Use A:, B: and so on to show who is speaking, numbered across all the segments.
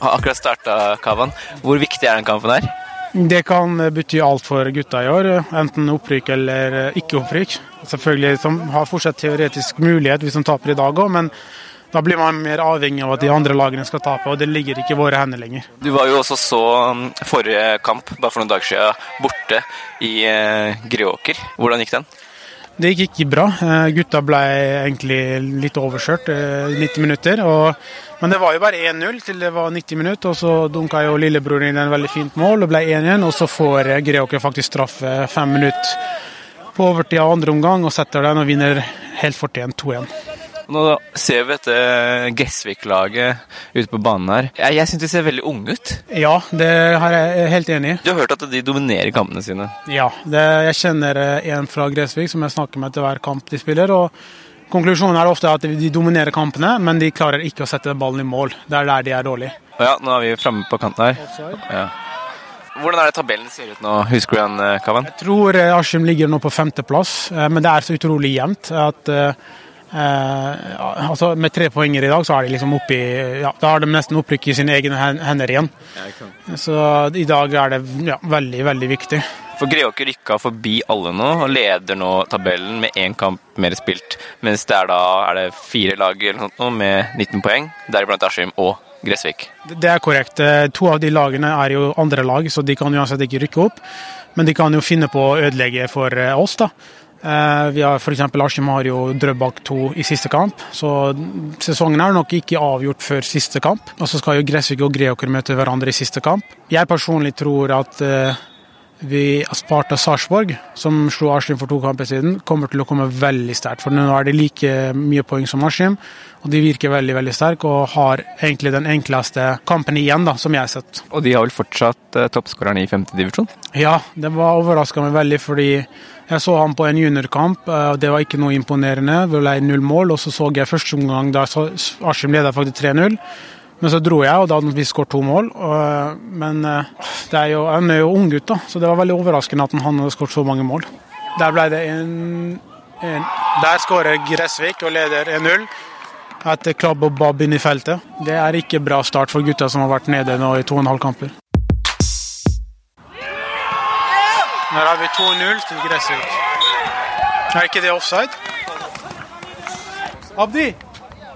A: har akkurat starta Kavan. Hvor viktig er den kampen her?
B: Det kan bety alt for gutta i år, enten opprykk eller ikke opprykk. Selvfølgelig som har fortsatt teoretisk mulighet hvis de taper i dag òg, men da blir man mer avhengig av at de andre lagene skal tape, og det ligger ikke i våre hender lenger.
A: Du var jo også så um, forrige kamp, bare for noen dager siden, borte i eh, Greåker. Hvordan gikk den?
B: Det gikk ikke bra. Eh, Gutta ble egentlig litt overkjørt eh, i 90 minutter. Og, men det var jo bare 1-0 til det var 90 minutter, og så dunka jo lillebroren inn en veldig fint mål og ble 1-1. Og så får eh, Greåker faktisk straffe fem minutter på overtid av andre omgang og setter den og vinner helt fortjent 2-1.
A: Nå ser vi dette Gessvik-laget ute på banen her. Jeg, jeg syns de ser veldig unge ut.
B: Ja, det er jeg helt enig i.
A: Du har hørt at de dominerer kampene sine?
B: Ja, det, jeg kjenner en fra Gressvik som jeg snakker med etter hver kamp de spiller. og Konklusjonen er ofte at de dominerer kampene, men de klarer ikke å sette ballen i mål. Det er der de er dårlige.
A: Ja, nå er vi framme på kanten her. Ja. Hvordan er det tabellen ser ut nå? Husker du den, Kavan?
B: Jeg tror Askim ligger nå på femteplass, men det er så utrolig jevnt at Eh, altså Med tre poenger i dag, så er de liksom oppi ja, Da har de nesten opprykk i sine egne hender igjen. Ja, så i dag er det ja, veldig, veldig viktig.
A: For Greåker rykka forbi alle nå og leder nå tabellen med én kamp mer spilt. Mens det er da er det fire lag eller noe sånt med 19 poeng, deriblant Askim og Gressvik.
B: Det er korrekt. To av de lagene er jo andre lag, så de kan uansett ikke rykke opp. Men de kan jo finne på å ødelegge for oss, da. Vi har F.eks. Askim har jo Drøbak 2 i siste kamp, så sesongen er nok ikke avgjort før siste kamp. Og så skal jo Gressvik og Greåker møte hverandre i siste kamp. Jeg personlig tror at vi Sparta Sarpsborg, som slo Askim for to kamper siden, kommer til å komme veldig sterkt. For nå er de like mye poeng som Askim, og de virker veldig veldig sterke og har egentlig den enkleste kampen igjen, da, som jeg har sett.
A: Og de har vel fortsatt eh, toppskåreren i femtedivisjon?
B: Ja, det var overraska meg veldig, fordi jeg så ham på en juniorkamp, og det var ikke noe imponerende. Vi ble null mål, og så så jeg første omgang da Askim leda faktisk 3-0. Men så dro jeg, og da hadde vi skåret to mål. Men det er jo, han er jo ung gutt, da, så det var veldig overraskende at han hadde skåret så mange mål. Der ble det en, en Der skårer Gressvik og leder 1-0 etter klabb og babb inn i feltet. Det er ikke bra start for gutta som har vært nede nå i to og en halv kamper. Der har vi 2-0 til Gressvik. Er ikke det offside? Abdi,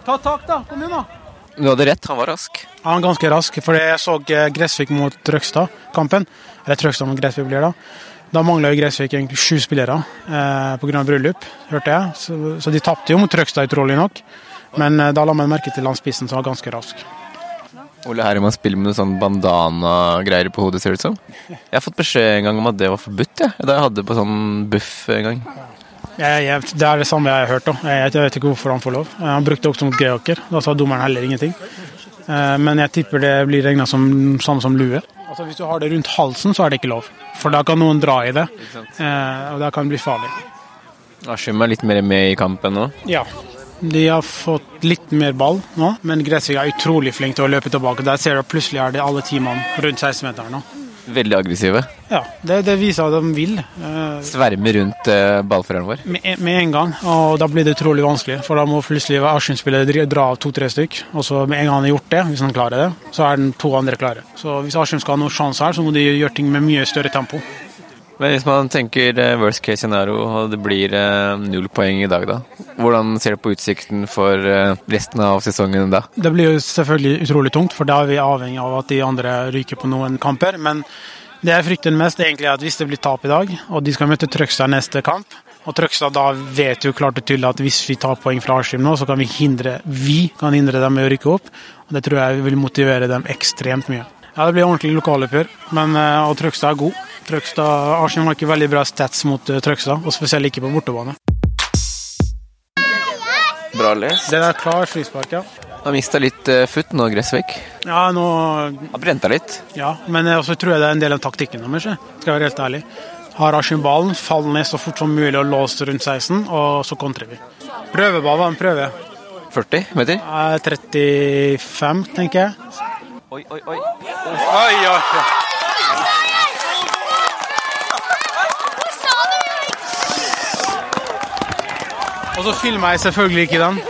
B: ta tak, da. Kom igjen, da.
A: Du hadde rett, han var rask.
B: Han var ganske rask, for jeg så Gressvik mot Trøgstad-kampen. Eller Trøgstad mot Gressvik blir det. Da mangla Gressvik egentlig sju spillere eh, pga. bryllup, hørte jeg. Så, så de tapte jo mot Trøgstad, utrolig nok. Men eh, da la man merke til han spissen som var ganske rask.
A: Ole Herman spiller med noe sånn bandana-greier på hodet, ser det ut som. Jeg har fått beskjed en gang om at det var forbudt, jeg. Da jeg hadde på sånn buff en gang.
B: Jeg, jeg, det er det samme jeg har hørt. Da. Jeg, jeg, vet ikke hvorfor han får lov. Han brukte også mot Greåker. Da sa dommeren heller ingenting. Men jeg tipper det blir regna som samme som lue. Altså Hvis du har det rundt halsen, så er det ikke lov. For da kan noen dra i det, eh, og da kan det bli farlig.
A: Askim er litt mer med i kampen nå.
B: Ja. De har fått litt mer ball nå, men Gressvik er utrolig flink til å løpe tilbake. Der ser du plutselig er det alle teamene rundt 16-meteren nå.
A: Veldig aggressive.
B: Ja, det, det viser at de vil. Eh,
A: Svermer rundt uh, ballføreren vår.
B: med, med en gang, og da blir det utrolig vanskelig. For da må plutselig Askim-spillere dra av to-tre stykk, og så med en gang han har gjort det, hvis han klarer det, så er den to andre klare. Så hvis Askim skal ha noen sjanse her, så må de gjøre ting med mye større tempo.
A: Men hvis man tenker eh, worst case scenario, og det blir eh, null poeng i dag, da. Hvordan ser du på utsikten for eh, resten av sesongen da?
B: Det blir jo selvfølgelig utrolig tungt, for da er vi avhengig av at de andre ryker på noen kamper. Men det jeg frykter mest, er egentlig at hvis det blir tap i dag, og de skal møte Trøgstad neste kamp og Trøgstad da vet jo klart og tydelig at hvis vi tar poeng fra Askim nå, så kan vi hindre vi kan hindre dem i å rykke opp. Og Det tror jeg vil motivere dem ekstremt mye. Ja, Det blir ordentlig lokaloppgjør, men eh, og Trøgstad er god. Trøgstad, Arsenal har ikke veldig bra stats mot eh, Trøgstad, og spesielt ikke på bortebane.
A: Bra les.
B: Det er klar frispark, ja.
A: Har mista litt uh, futt nå, Gressvik.
B: Ja, nå
A: Har brent litt.
B: Ja, men også tror jeg det er en del av taktikken deres. Skal jeg være helt ærlig. Har Askim ballen, faller ned så fort som mulig og låser rundt 16, og så kontrer vi. Prøveball var en prøve.
A: 40 meter.
B: Jeg er 35, tenker jeg.
A: Oi, oi, oi.
B: Oi, oi, oi. Og så filmer jeg selvfølgelig ikke den.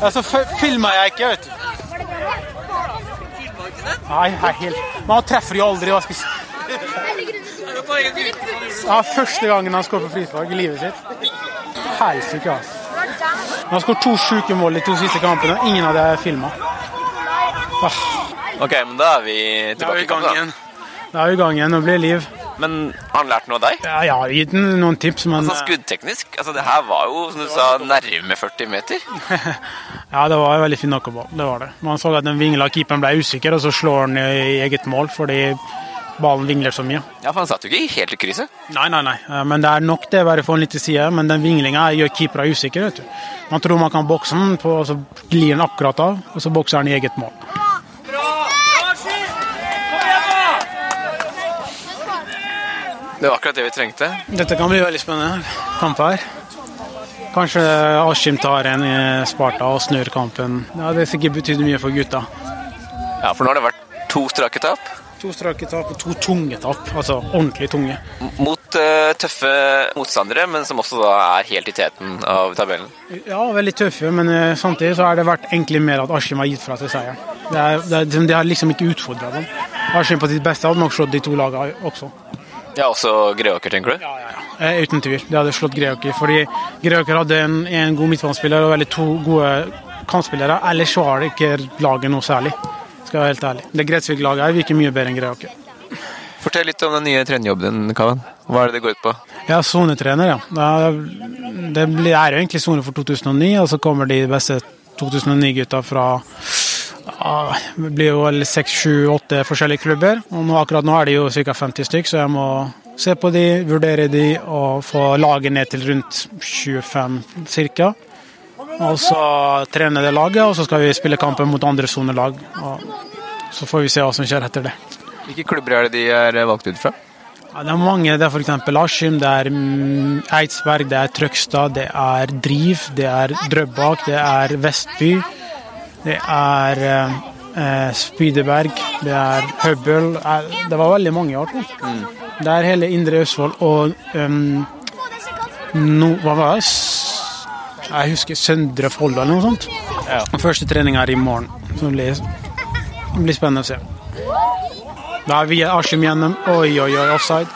B: Ja, så filma filmer jeg ikke, vet du. Nei, helt Man treffer jo aldri. Hva skal jeg si? Ja, første gangen han skårer på frispark i livet sitt. Helsike, altså. Han har skåret to sjuke mål de to siste kampene. Ingen av dem er filma.
A: Ok, men da er vi tilbake
B: i gang igjen. Da er vi i gang igjen. Nå blir det liv.
A: Men har han lært noe av deg?
B: Ja, jeg har gitt den noen tips, men
A: Altså Skuddteknisk? Altså, det her var jo, som du sa, nærme 40 meter.
B: Ja, det var en veldig fin knockerball. Det var det. Man så at den vingla keeperen ble usikker, og så slår han i eget mål fordi ballen vingler så mye.
A: Ja, for han satt jo ikke helt i krysset.
B: Nei, nei, nei. Eh, Men det er nok det bare for en liten side. Men den vinglinga gjør keepere usikre. vet du. Man tror man kan bokse den, på, og så glir den akkurat av, og så bokser den i eget mål.
A: Det var akkurat det vi trengte.
B: Dette kan bli veldig spennende kamp her. Kanskje Askim tar en i Sparta og snur kampen. Ja, Det sikkert betydd mye for gutta.
A: Ja, for nå har det vært to strake tap
B: To strake tap og to tunge tap. Altså ordentlig tunge.
A: mot uh, tøffe motstandere, men som også da er helt i teten av tabellen.
B: Ja, veldig tøffe, men uh, samtidig så har det vært egentlig mer at Askim har gitt fra seg seieren. Det, er, det, er, de har liksom ikke utfordra dem. Askim på sitt beste hadde nok slått de to lagene også.
A: Ja, også Greåker, tenker du?
B: Ja, ja, ja. Eh, Uten tvil. De hadde slått Greåker. Fordi Greåker hadde en, en god midtbanespiller og veldig to gode kantspillere. Ellers var det ikke laget noe særlig. Skal jeg være helt ærlig. Det Gretsvik-laget virker mye bedre enn Greåker.
A: Fortell litt om den nye trenerjobben din, Kavan. Hva er det det går ut på?
B: Jeg er sonetrener, ja. Det er jo egentlig sone for 2009, og så kommer de beste 2009-gutta fra ja, det blir jo vel seks, sju, åtte forskjellige klubber. Og nå, akkurat nå er det jo ca. 50 stykk, så jeg må se på de, vurdere de og få laget ned til rundt 25 ca. Og så trene det laget, og så skal vi spille kampen mot andre sonelag. Så får vi se hva som skjer etter det.
A: Hvilke klubber er det de er valgt ut fra?
B: Ja, det er mange. Det er f.eks. Askim, det er mm, Eidsberg, det er Trøgstad, det er Driv, det er Drøbak, det er Vestby. Det er eh, eh, Spydeberg, det er Høbbel. Eh, Det var veldig mange i år. jeg. Det er hele Indre Østfold og um, no, Hva var det? Jeg husker Søndre Folda eller noe sånt. Ja. første trening er i morgen. Så det blir, det blir spennende å se. Da er vi Askim gjennom. Oi, oi, oi, offside.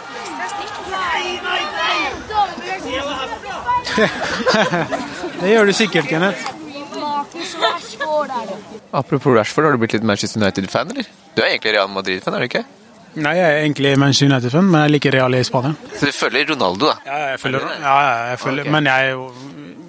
B: Det gjør du sikkert, Kenneth.
A: Apropos Rashford, har du blitt litt Manchester United-fan, eller? Du er egentlig Real Madrid-fan, er du ikke?
B: Nei, jeg er egentlig Manchester United-fan, men jeg liker Real i Spania.
A: Så du følger Ronaldo, da?
B: Ja, jeg følger, ja, ja, jeg følger.
A: okay.
B: men jeg, er jo-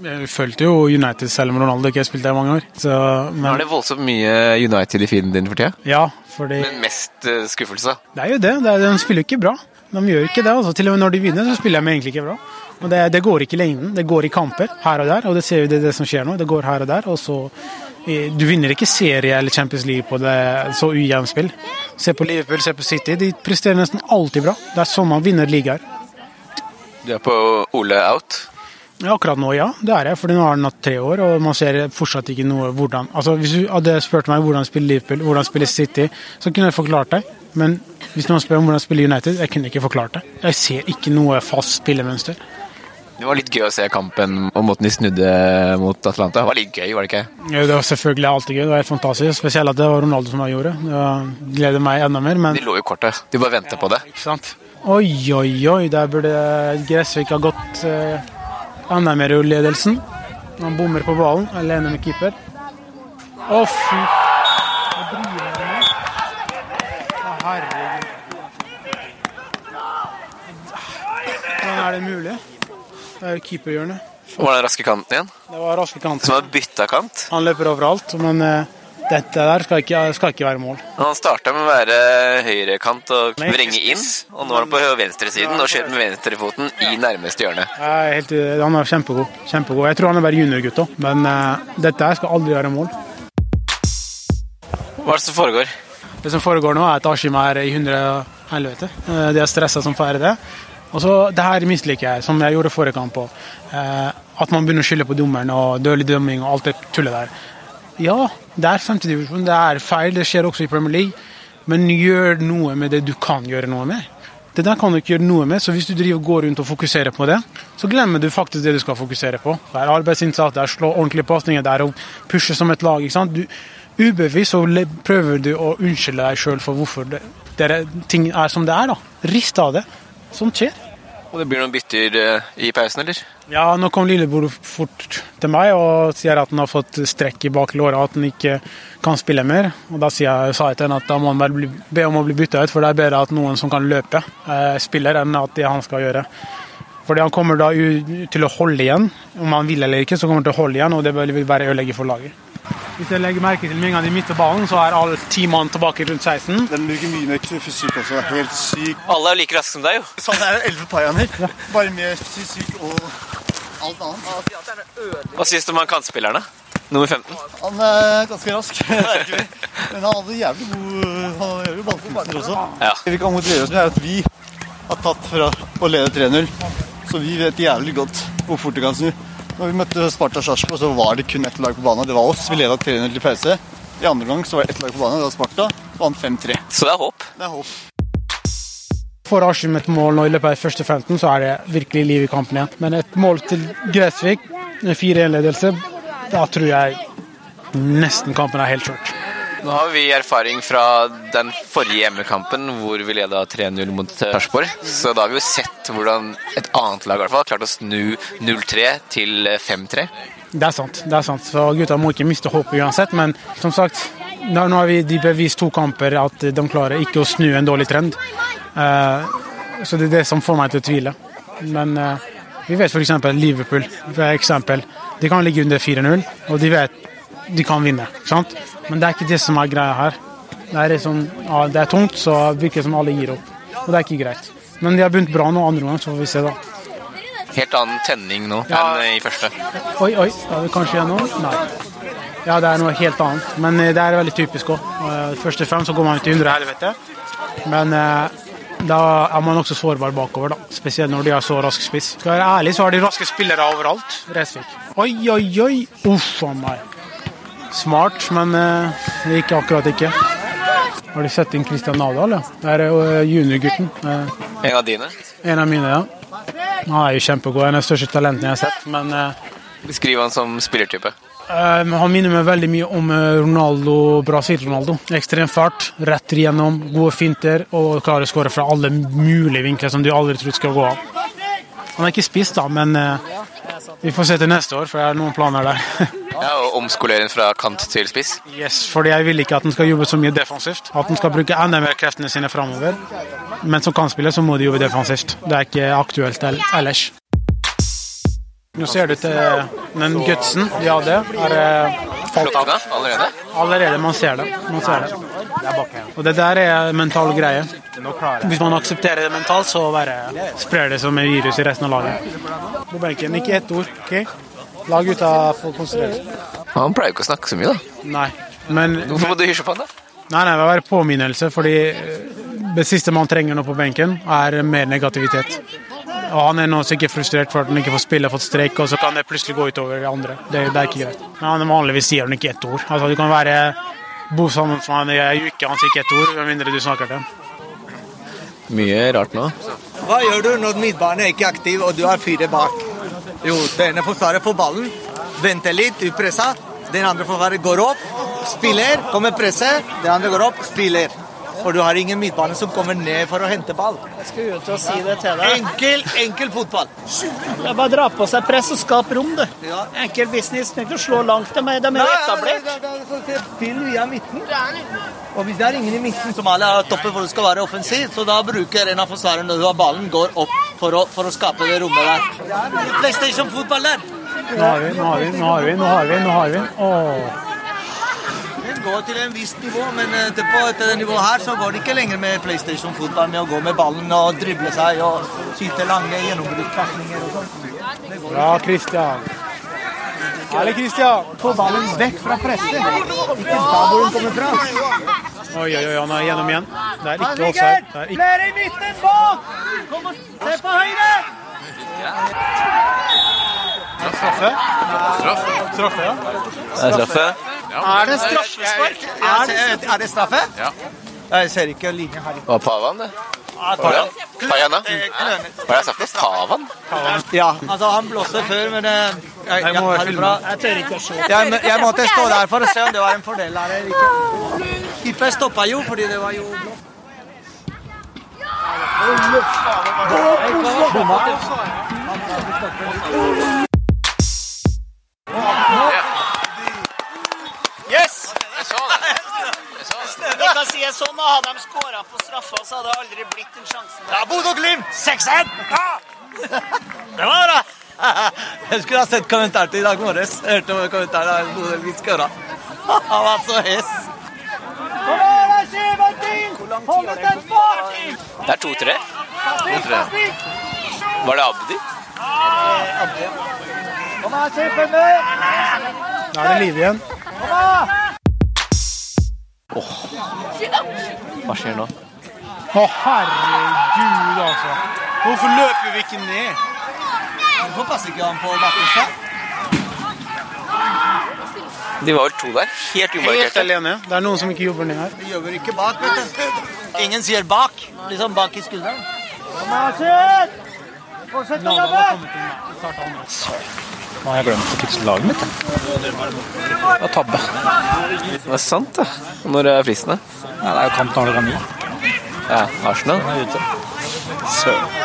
B: jeg følte jo United selv om Ronaldo ikke har spilt der i mange år. Så, men,
A: er det voldsomt mye United i feeden din for tida.
B: ja, fordi
A: Men mest eh, skuffelse.
B: Det er jo det. det er, de spiller jo ikke bra. De gjør ikke det. altså. Til og med når de vinner, så spiller de egentlig ikke bra. Og det, det går ikke i lengden. Det går i kamper her og der, og det ser vi det, det som skjer nå. Det går her og der, og så Du vinner ikke serie eller Champions League på det så ujevnt spill. Se på Liverpool, se på City. De presterer nesten alltid bra. Det er sånn man vinner ligaer.
A: Du er på Ole out.
B: Ja, akkurat nå, ja. Det er jeg. For nå har han hatt tre år, og man ser fortsatt ikke noe hvordan Altså, Hvis du hadde spurt meg hvordan spiller Liverpool, hvordan spiller City, så kunne jeg forklart deg. Men hvis noen spør om hvordan spiller United, jeg kunne ikke forklart det. Jeg ser ikke noe fast spillemønster.
A: Det var litt gøy å se kampen og måten de snudde mot Atlanta. Det var litt gøy, var det ikke?
B: Ja, Det var selvfølgelig alltid gøy. Det var helt fantastisk. Spesielt at det var Ronaldo som gjorde det. Det gleder meg enda mer. Men
A: De lå jo kortet. De bare venter på det.
B: ikke sant? Oi, oi, oi. Der burde Gressvik ha gått eh, enda er i ledelsen. Han bommer på ballen, alene med keeper. Å, fy han med? Å, herregud. Hvordan er det mulig? Det er jo keeperhjørnet.
A: Var den raske kanten igjen?
B: Det var raske kanten.
A: Som har bytta kant.
B: Han løper overalt, men eh, dette der skal ikke, skal ikke være mål.
A: Han starta med å være høyrekant og vrenge inn, og nå er han på venstresiden og skjøt med venstrefoten i nærmeste hjørne.
B: Helt, han er kjempegod. kjempegod. Jeg tror han er bare juniorgutt òg, men uh, dette her skal aldri være mål.
A: Hva er det som foregår?
B: Det som foregår nå, er at Askim er i hundre helvete. Eh, De er stressa som færre det. Og så, Det her misliker jeg, som jeg gjorde forrige kamp òg. At man begynner å skylde på dommeren og dårlig dømming og alt det tullet der. Ja, det er femtedivisjon, det er feil, det skjer også i Premier League. Men gjør noe med det du kan gjøre noe med. Det der kan du ikke gjøre noe med, så hvis du driver og går rundt og fokuserer på det, så glemmer du faktisk det du skal fokusere på. Det er arbeidsinnsats, det er slå ordentlige pasninger, det er å pushe som et lag. ikke sant? Du, ubevisst så prøver du å unnskylde deg sjøl for hvorfor det, dere, ting er som det er. da. Rist av det. Sånt skjer.
A: Og det blir noen bytter eh, i pausen, eller?
B: Ja, nå kom Lillebror fort til meg og sier at han har fått strekk i baklåra, at han ikke kan spille mer. Og Da jeg, sa jeg til han at da må han bare be om å bli bytta ut, for det er bedre at noen som kan løpe, eh, spiller, enn at det han skal gjøre. Fordi han kommer da til å holde igjen. Om han vil eller ikke, så kommer han til å holde igjen, og det vil være ødelegge for laget. Hvis jeg legger merke til mengden i mister så er alle ti mann tilbake rundt 16.
C: Den bruker mye mer fysikk også. Helt syk.
A: Alle er like raske som deg, jo.
C: Sånn er Elve Payaner. Bare med fysikk og alt annet.
A: Hva syns du om han kantspillerne? Nummer 15.
C: Han er ganske rask. Men han hadde jævlig god jævlig ballkontroll også.
A: Ja.
C: Det vi kan motivere oss med, er at vi har tatt fra å lede 3-0. Så vi vet jævlig godt hvor fort det kan snu. Når vi møtte Sparta Sarpsborg, så var det kun ett lag på banen. Det var oss. Vi leda 3-0 til pause. I andre gang så var det ett lag på banen. Det var Sparta. Vant 5-3.
A: Så det er håp.
C: Det er håp.
B: Får Askim et mål nå i løpet av de første 15, så er det virkelig liv i kampen igjen. Men et mål til Gressvik, med 4-1-ledelse, da tror jeg nesten kampen er helt kjørt.
A: Nå har vi erfaring fra den forrige hjemmekampen hvor vi leda 3-0 mot Sarpsborg. Så da har vi jo sett hvordan et annet lag har klart å snu 0-3 til 5-3.
B: Det er sant. det er sant. Så gutta må ikke miste håpet uansett. Men som sagt, nå har vi de bevist to kamper at de klarer ikke å snu en dårlig trend. Eh, så det er det som får meg til å tvile. Men eh, vi vet f.eks. Liverpool. For eksempel, de kan ligge under 4-0, og de vet de kan vinne. sant? Men det er ikke det som er greia her. Det er, liksom, ja, det er tungt, så det virker som alle gir opp. Og det er ikke greit. Men de har begynt bra nå andre gang, så får vi se, da.
A: Helt annen tenning nå
B: Ja.
A: enn i første.
B: Oi, oi, er det kanskje igjen nå? Nei. Ja, det er noe helt annet. Men eh, det er veldig typisk òg. Først og fremst så går man ut i hundre helvete. Men eh, da er man også sårbar bakover, da. Spesielt når de har så rask spiss. Skal jeg være ærlig, så har de raske spillere overalt. Resvik. Oi, oi, oi! Uff a meg. Smart, men eh, det gikk akkurat ikke. Har du sett inn Christian Nadal? Ja? Det er jo juniorgutten. Eh,
A: En av dine.
B: en av mine, ja. Han er jo kjempegod. En av de største talentene jeg har sett. Men eh,
A: Beskriv han som spillertype.
B: Han minner meg veldig mye om eh, Ronaldo, Brasil-Ronaldo. Ekstrem fart, rett igjennom, gode finter og klarer å skåre fra alle mulige vinkler som du aldri trodde skal gå av. Han er ikke spist, da, men eh, vi får se til neste år, for jeg har noen planer der.
A: Ja, Og omskolere den fra kant til spiss.
B: yes, fordi jeg vil ikke at den skal jobbe så mye defensivt. At den skal bruke enda mer kreftene sine framover. Men som kantspiller så må de jobbe defensivt. Det er ikke aktuelt ellers. Nå ser du til den gutsen de hadde. Er eh, falt av.
A: Allerede?
B: Allerede, man ser det. Man ser det. Og det der er mental greie. Hvis man aksepterer det mentalt, så bare sprer det som et virus i resten av laget. På benken, ikke ett ord. ok? La gutta få konsentrere seg.
A: Han pleier jo ikke å snakke så mye, da.
B: Nei. Men
A: Hvorfor må du hysje på han, da?
B: Nei, nei, det var påminnelse, fordi eh, det siste man trenger nå på benken, er mer negativitet. Og Han er nå sikkert frustrert for at han ikke får spille, fått streik, og så kan det plutselig gå utover de andre. Det, det er ikke greit. Men han vanligvis sier han ikke ett ord. Altså, Du kan være bo sammen med han i uke, han sier ikke ett ord, med mindre du snakker til ham.
A: Mye rart nå.
D: Hva gjør du når midtbanen er ikke aktiv og du har fire bak? Jo, det ene forsvaret får ballen, venter litt, upressa. Den andre forsvaret går opp, spiller, kommer presse. Den andre går opp, spiller. For du har ingen midtbane som kommer ned for å hente ball.
E: Jeg skulle ut og si det til deg.
D: Enkel, enkel fotball.
E: Det er bare å dra på seg press og skape rom, du. Enkel business. Trenger ikke å slå langt. til er, de er jo etablert.
D: Spill via midten. Og hvis det er ingen i midten som alle er toppen for du skal være offensiv, så da bruker en av forsvarerne når du har ballen, går opp for å, for å skape det rommet der. PlayStation-fotball der.
B: Nå har vi, nå har vi, nå har vi, nå har vi. Nå har vi. Åh.
D: Den går til en viss nivå, men etterpå, etter det nivået her, så går det ikke lenger med PlayStation-fotball med å gå med ballen og drible seg og skyte lange gjennombruddspasninger og sånn.
B: Bra, Christian. Herlig, Christian.
D: Få ballen vekk fra presset. Ikke ta hvor den kommer fra.
B: Oi, oi, oi, han er gjennom igjen. Det er ikke offside. Det er ikke...
E: Flere i midten bak! Kom og se på høyre!
B: Straffe? Straffe, ja.
A: Det er straffe.
D: Er det straffespark? Er det, er det straffe?
A: Ja.
D: Jeg ser ikke linja her.
A: Hva Pavan, det? Pavan? Pavan, det jeg sa? Pavan?
D: Ja, altså han blåste før, men jeg, jeg, jeg, bra.
E: Jeg tør ikke å se.
D: Jeg, jeg måtte stå der for å se om det var en fordel her eller ikke. Keeper stoppa jo, fordi det var jo
A: blått. Jeg
E: kan si det sånn, da Hadde de skåra på straffa, så hadde det aldri blitt den sjansen.
D: Ja, Bodø-Glimt! 6-1!
E: Det var bra!
D: Jeg skulle ha sett kommentaren til i dag morges. Jeg hørte om kommentaren av Bodø-Glimt skåra. Han var så hes.
E: Da!
A: Det er 2-3. Var det Abdi?
E: Kom her, Sivertin!
B: Da er det liv igjen.
A: Hva skjer nå?
B: Å, herregud, altså. Hvorfor løper vi ikke ned?
D: Hvorfor passer ikke han på Bakkestad?
A: De var vel to der? Helt
B: Helt
A: umarkerte.
B: alene. Det er noen som ikke jobber ned her.
D: Vi jobber ikke bak, vet du. Ingen sier bak. Liksom bak i skulderen.
E: Fortsett å jobbe!
F: Nå har jeg glemt å fikse laget mitt. Det var tabbe.
A: Det er sant, det. Når er fristen,
F: Nei, det er jo kamp når er ni.
A: Ja, Arsenal.
F: Den er ute. Søren.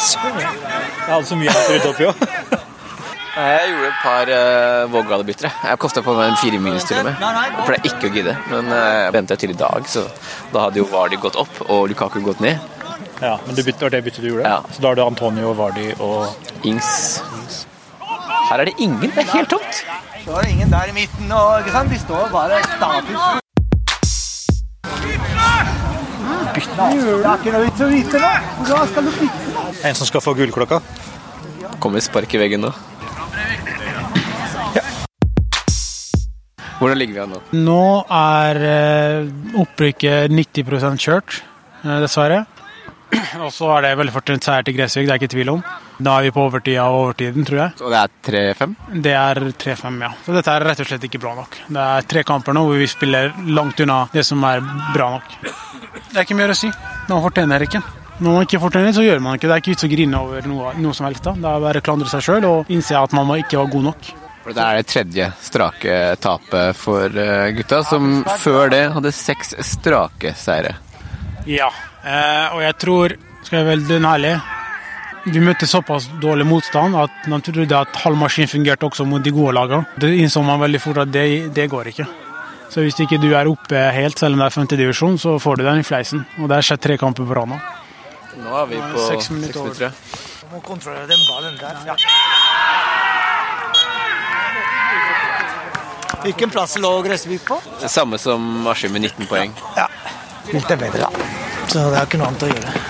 F: Søren. Jeg hadde så mye å rydde opp i òg.
A: Jeg gjorde et par uh, Vågale-bytter. jeg. Kosta på meg en fire minus til og med. Jeg pleier ikke å gidde, men uh, jeg ventet til i dag, så da hadde jo Vardi gått opp og Lukaku gått ned.
F: Ja, men det var det byttet du gjorde?
A: Ja.
F: Så da har du Antonio, Vardi og
A: Ings. Ings. Her er det ingen. Det er helt tomt.
D: Så er det ingen der i midten. Og, ikke sant? De står bare statisk. Det er ikke noe vits å vite nå. Da skal du bytte.
F: en som skal få gullklokka.
A: Kommer spark i veggen nå. Hvordan ligger vi an nå?
B: Nå er eh, opprykket 90 kjørt, eh, dessverre. Og så er det veldig fortjent seier til Gressvik, det er ikke tvil om. Da er vi på overtida og overtiden, tror jeg.
A: Og det er 3-5?
B: Det er 3-5, ja. Så dette er rett og slett ikke bra nok. Det er tre kamper nå hvor vi spiller langt unna det som er bra nok. Det er ikke mer å si. Nå fortjener ikke. Når man ikke fortjener, så gjør man ikke. Det er ikke vits å grine over noe, noe som helst. da. Det er bare å klandre seg sjøl og innse at man ikke var god nok.
A: For Det er det tredje strake tapet for eh, gutta, som før det hadde seks strake seire.
B: Ja, eh, og jeg tror, skal jeg være ærlig, vi møtte såpass dårlig motstand at man trodde at halv maskin fungerte også mot de gode lagene. Det innså man veldig fort at det, det går ikke. Så hvis ikke du er oppe helt, selv om det er femtedivisjon, så får du den i fleisen. Og det har skjedd tre kamper på rad nå.
A: Nå er vi på
B: Seks minutter
D: må kontrollere den ballen der. Ja. Hvilken plass lå Gressvik på?
A: Det samme som Askim med 19 poeng.
D: Ja, litt bedre, da. Så det er ikke noe annet å gjøre.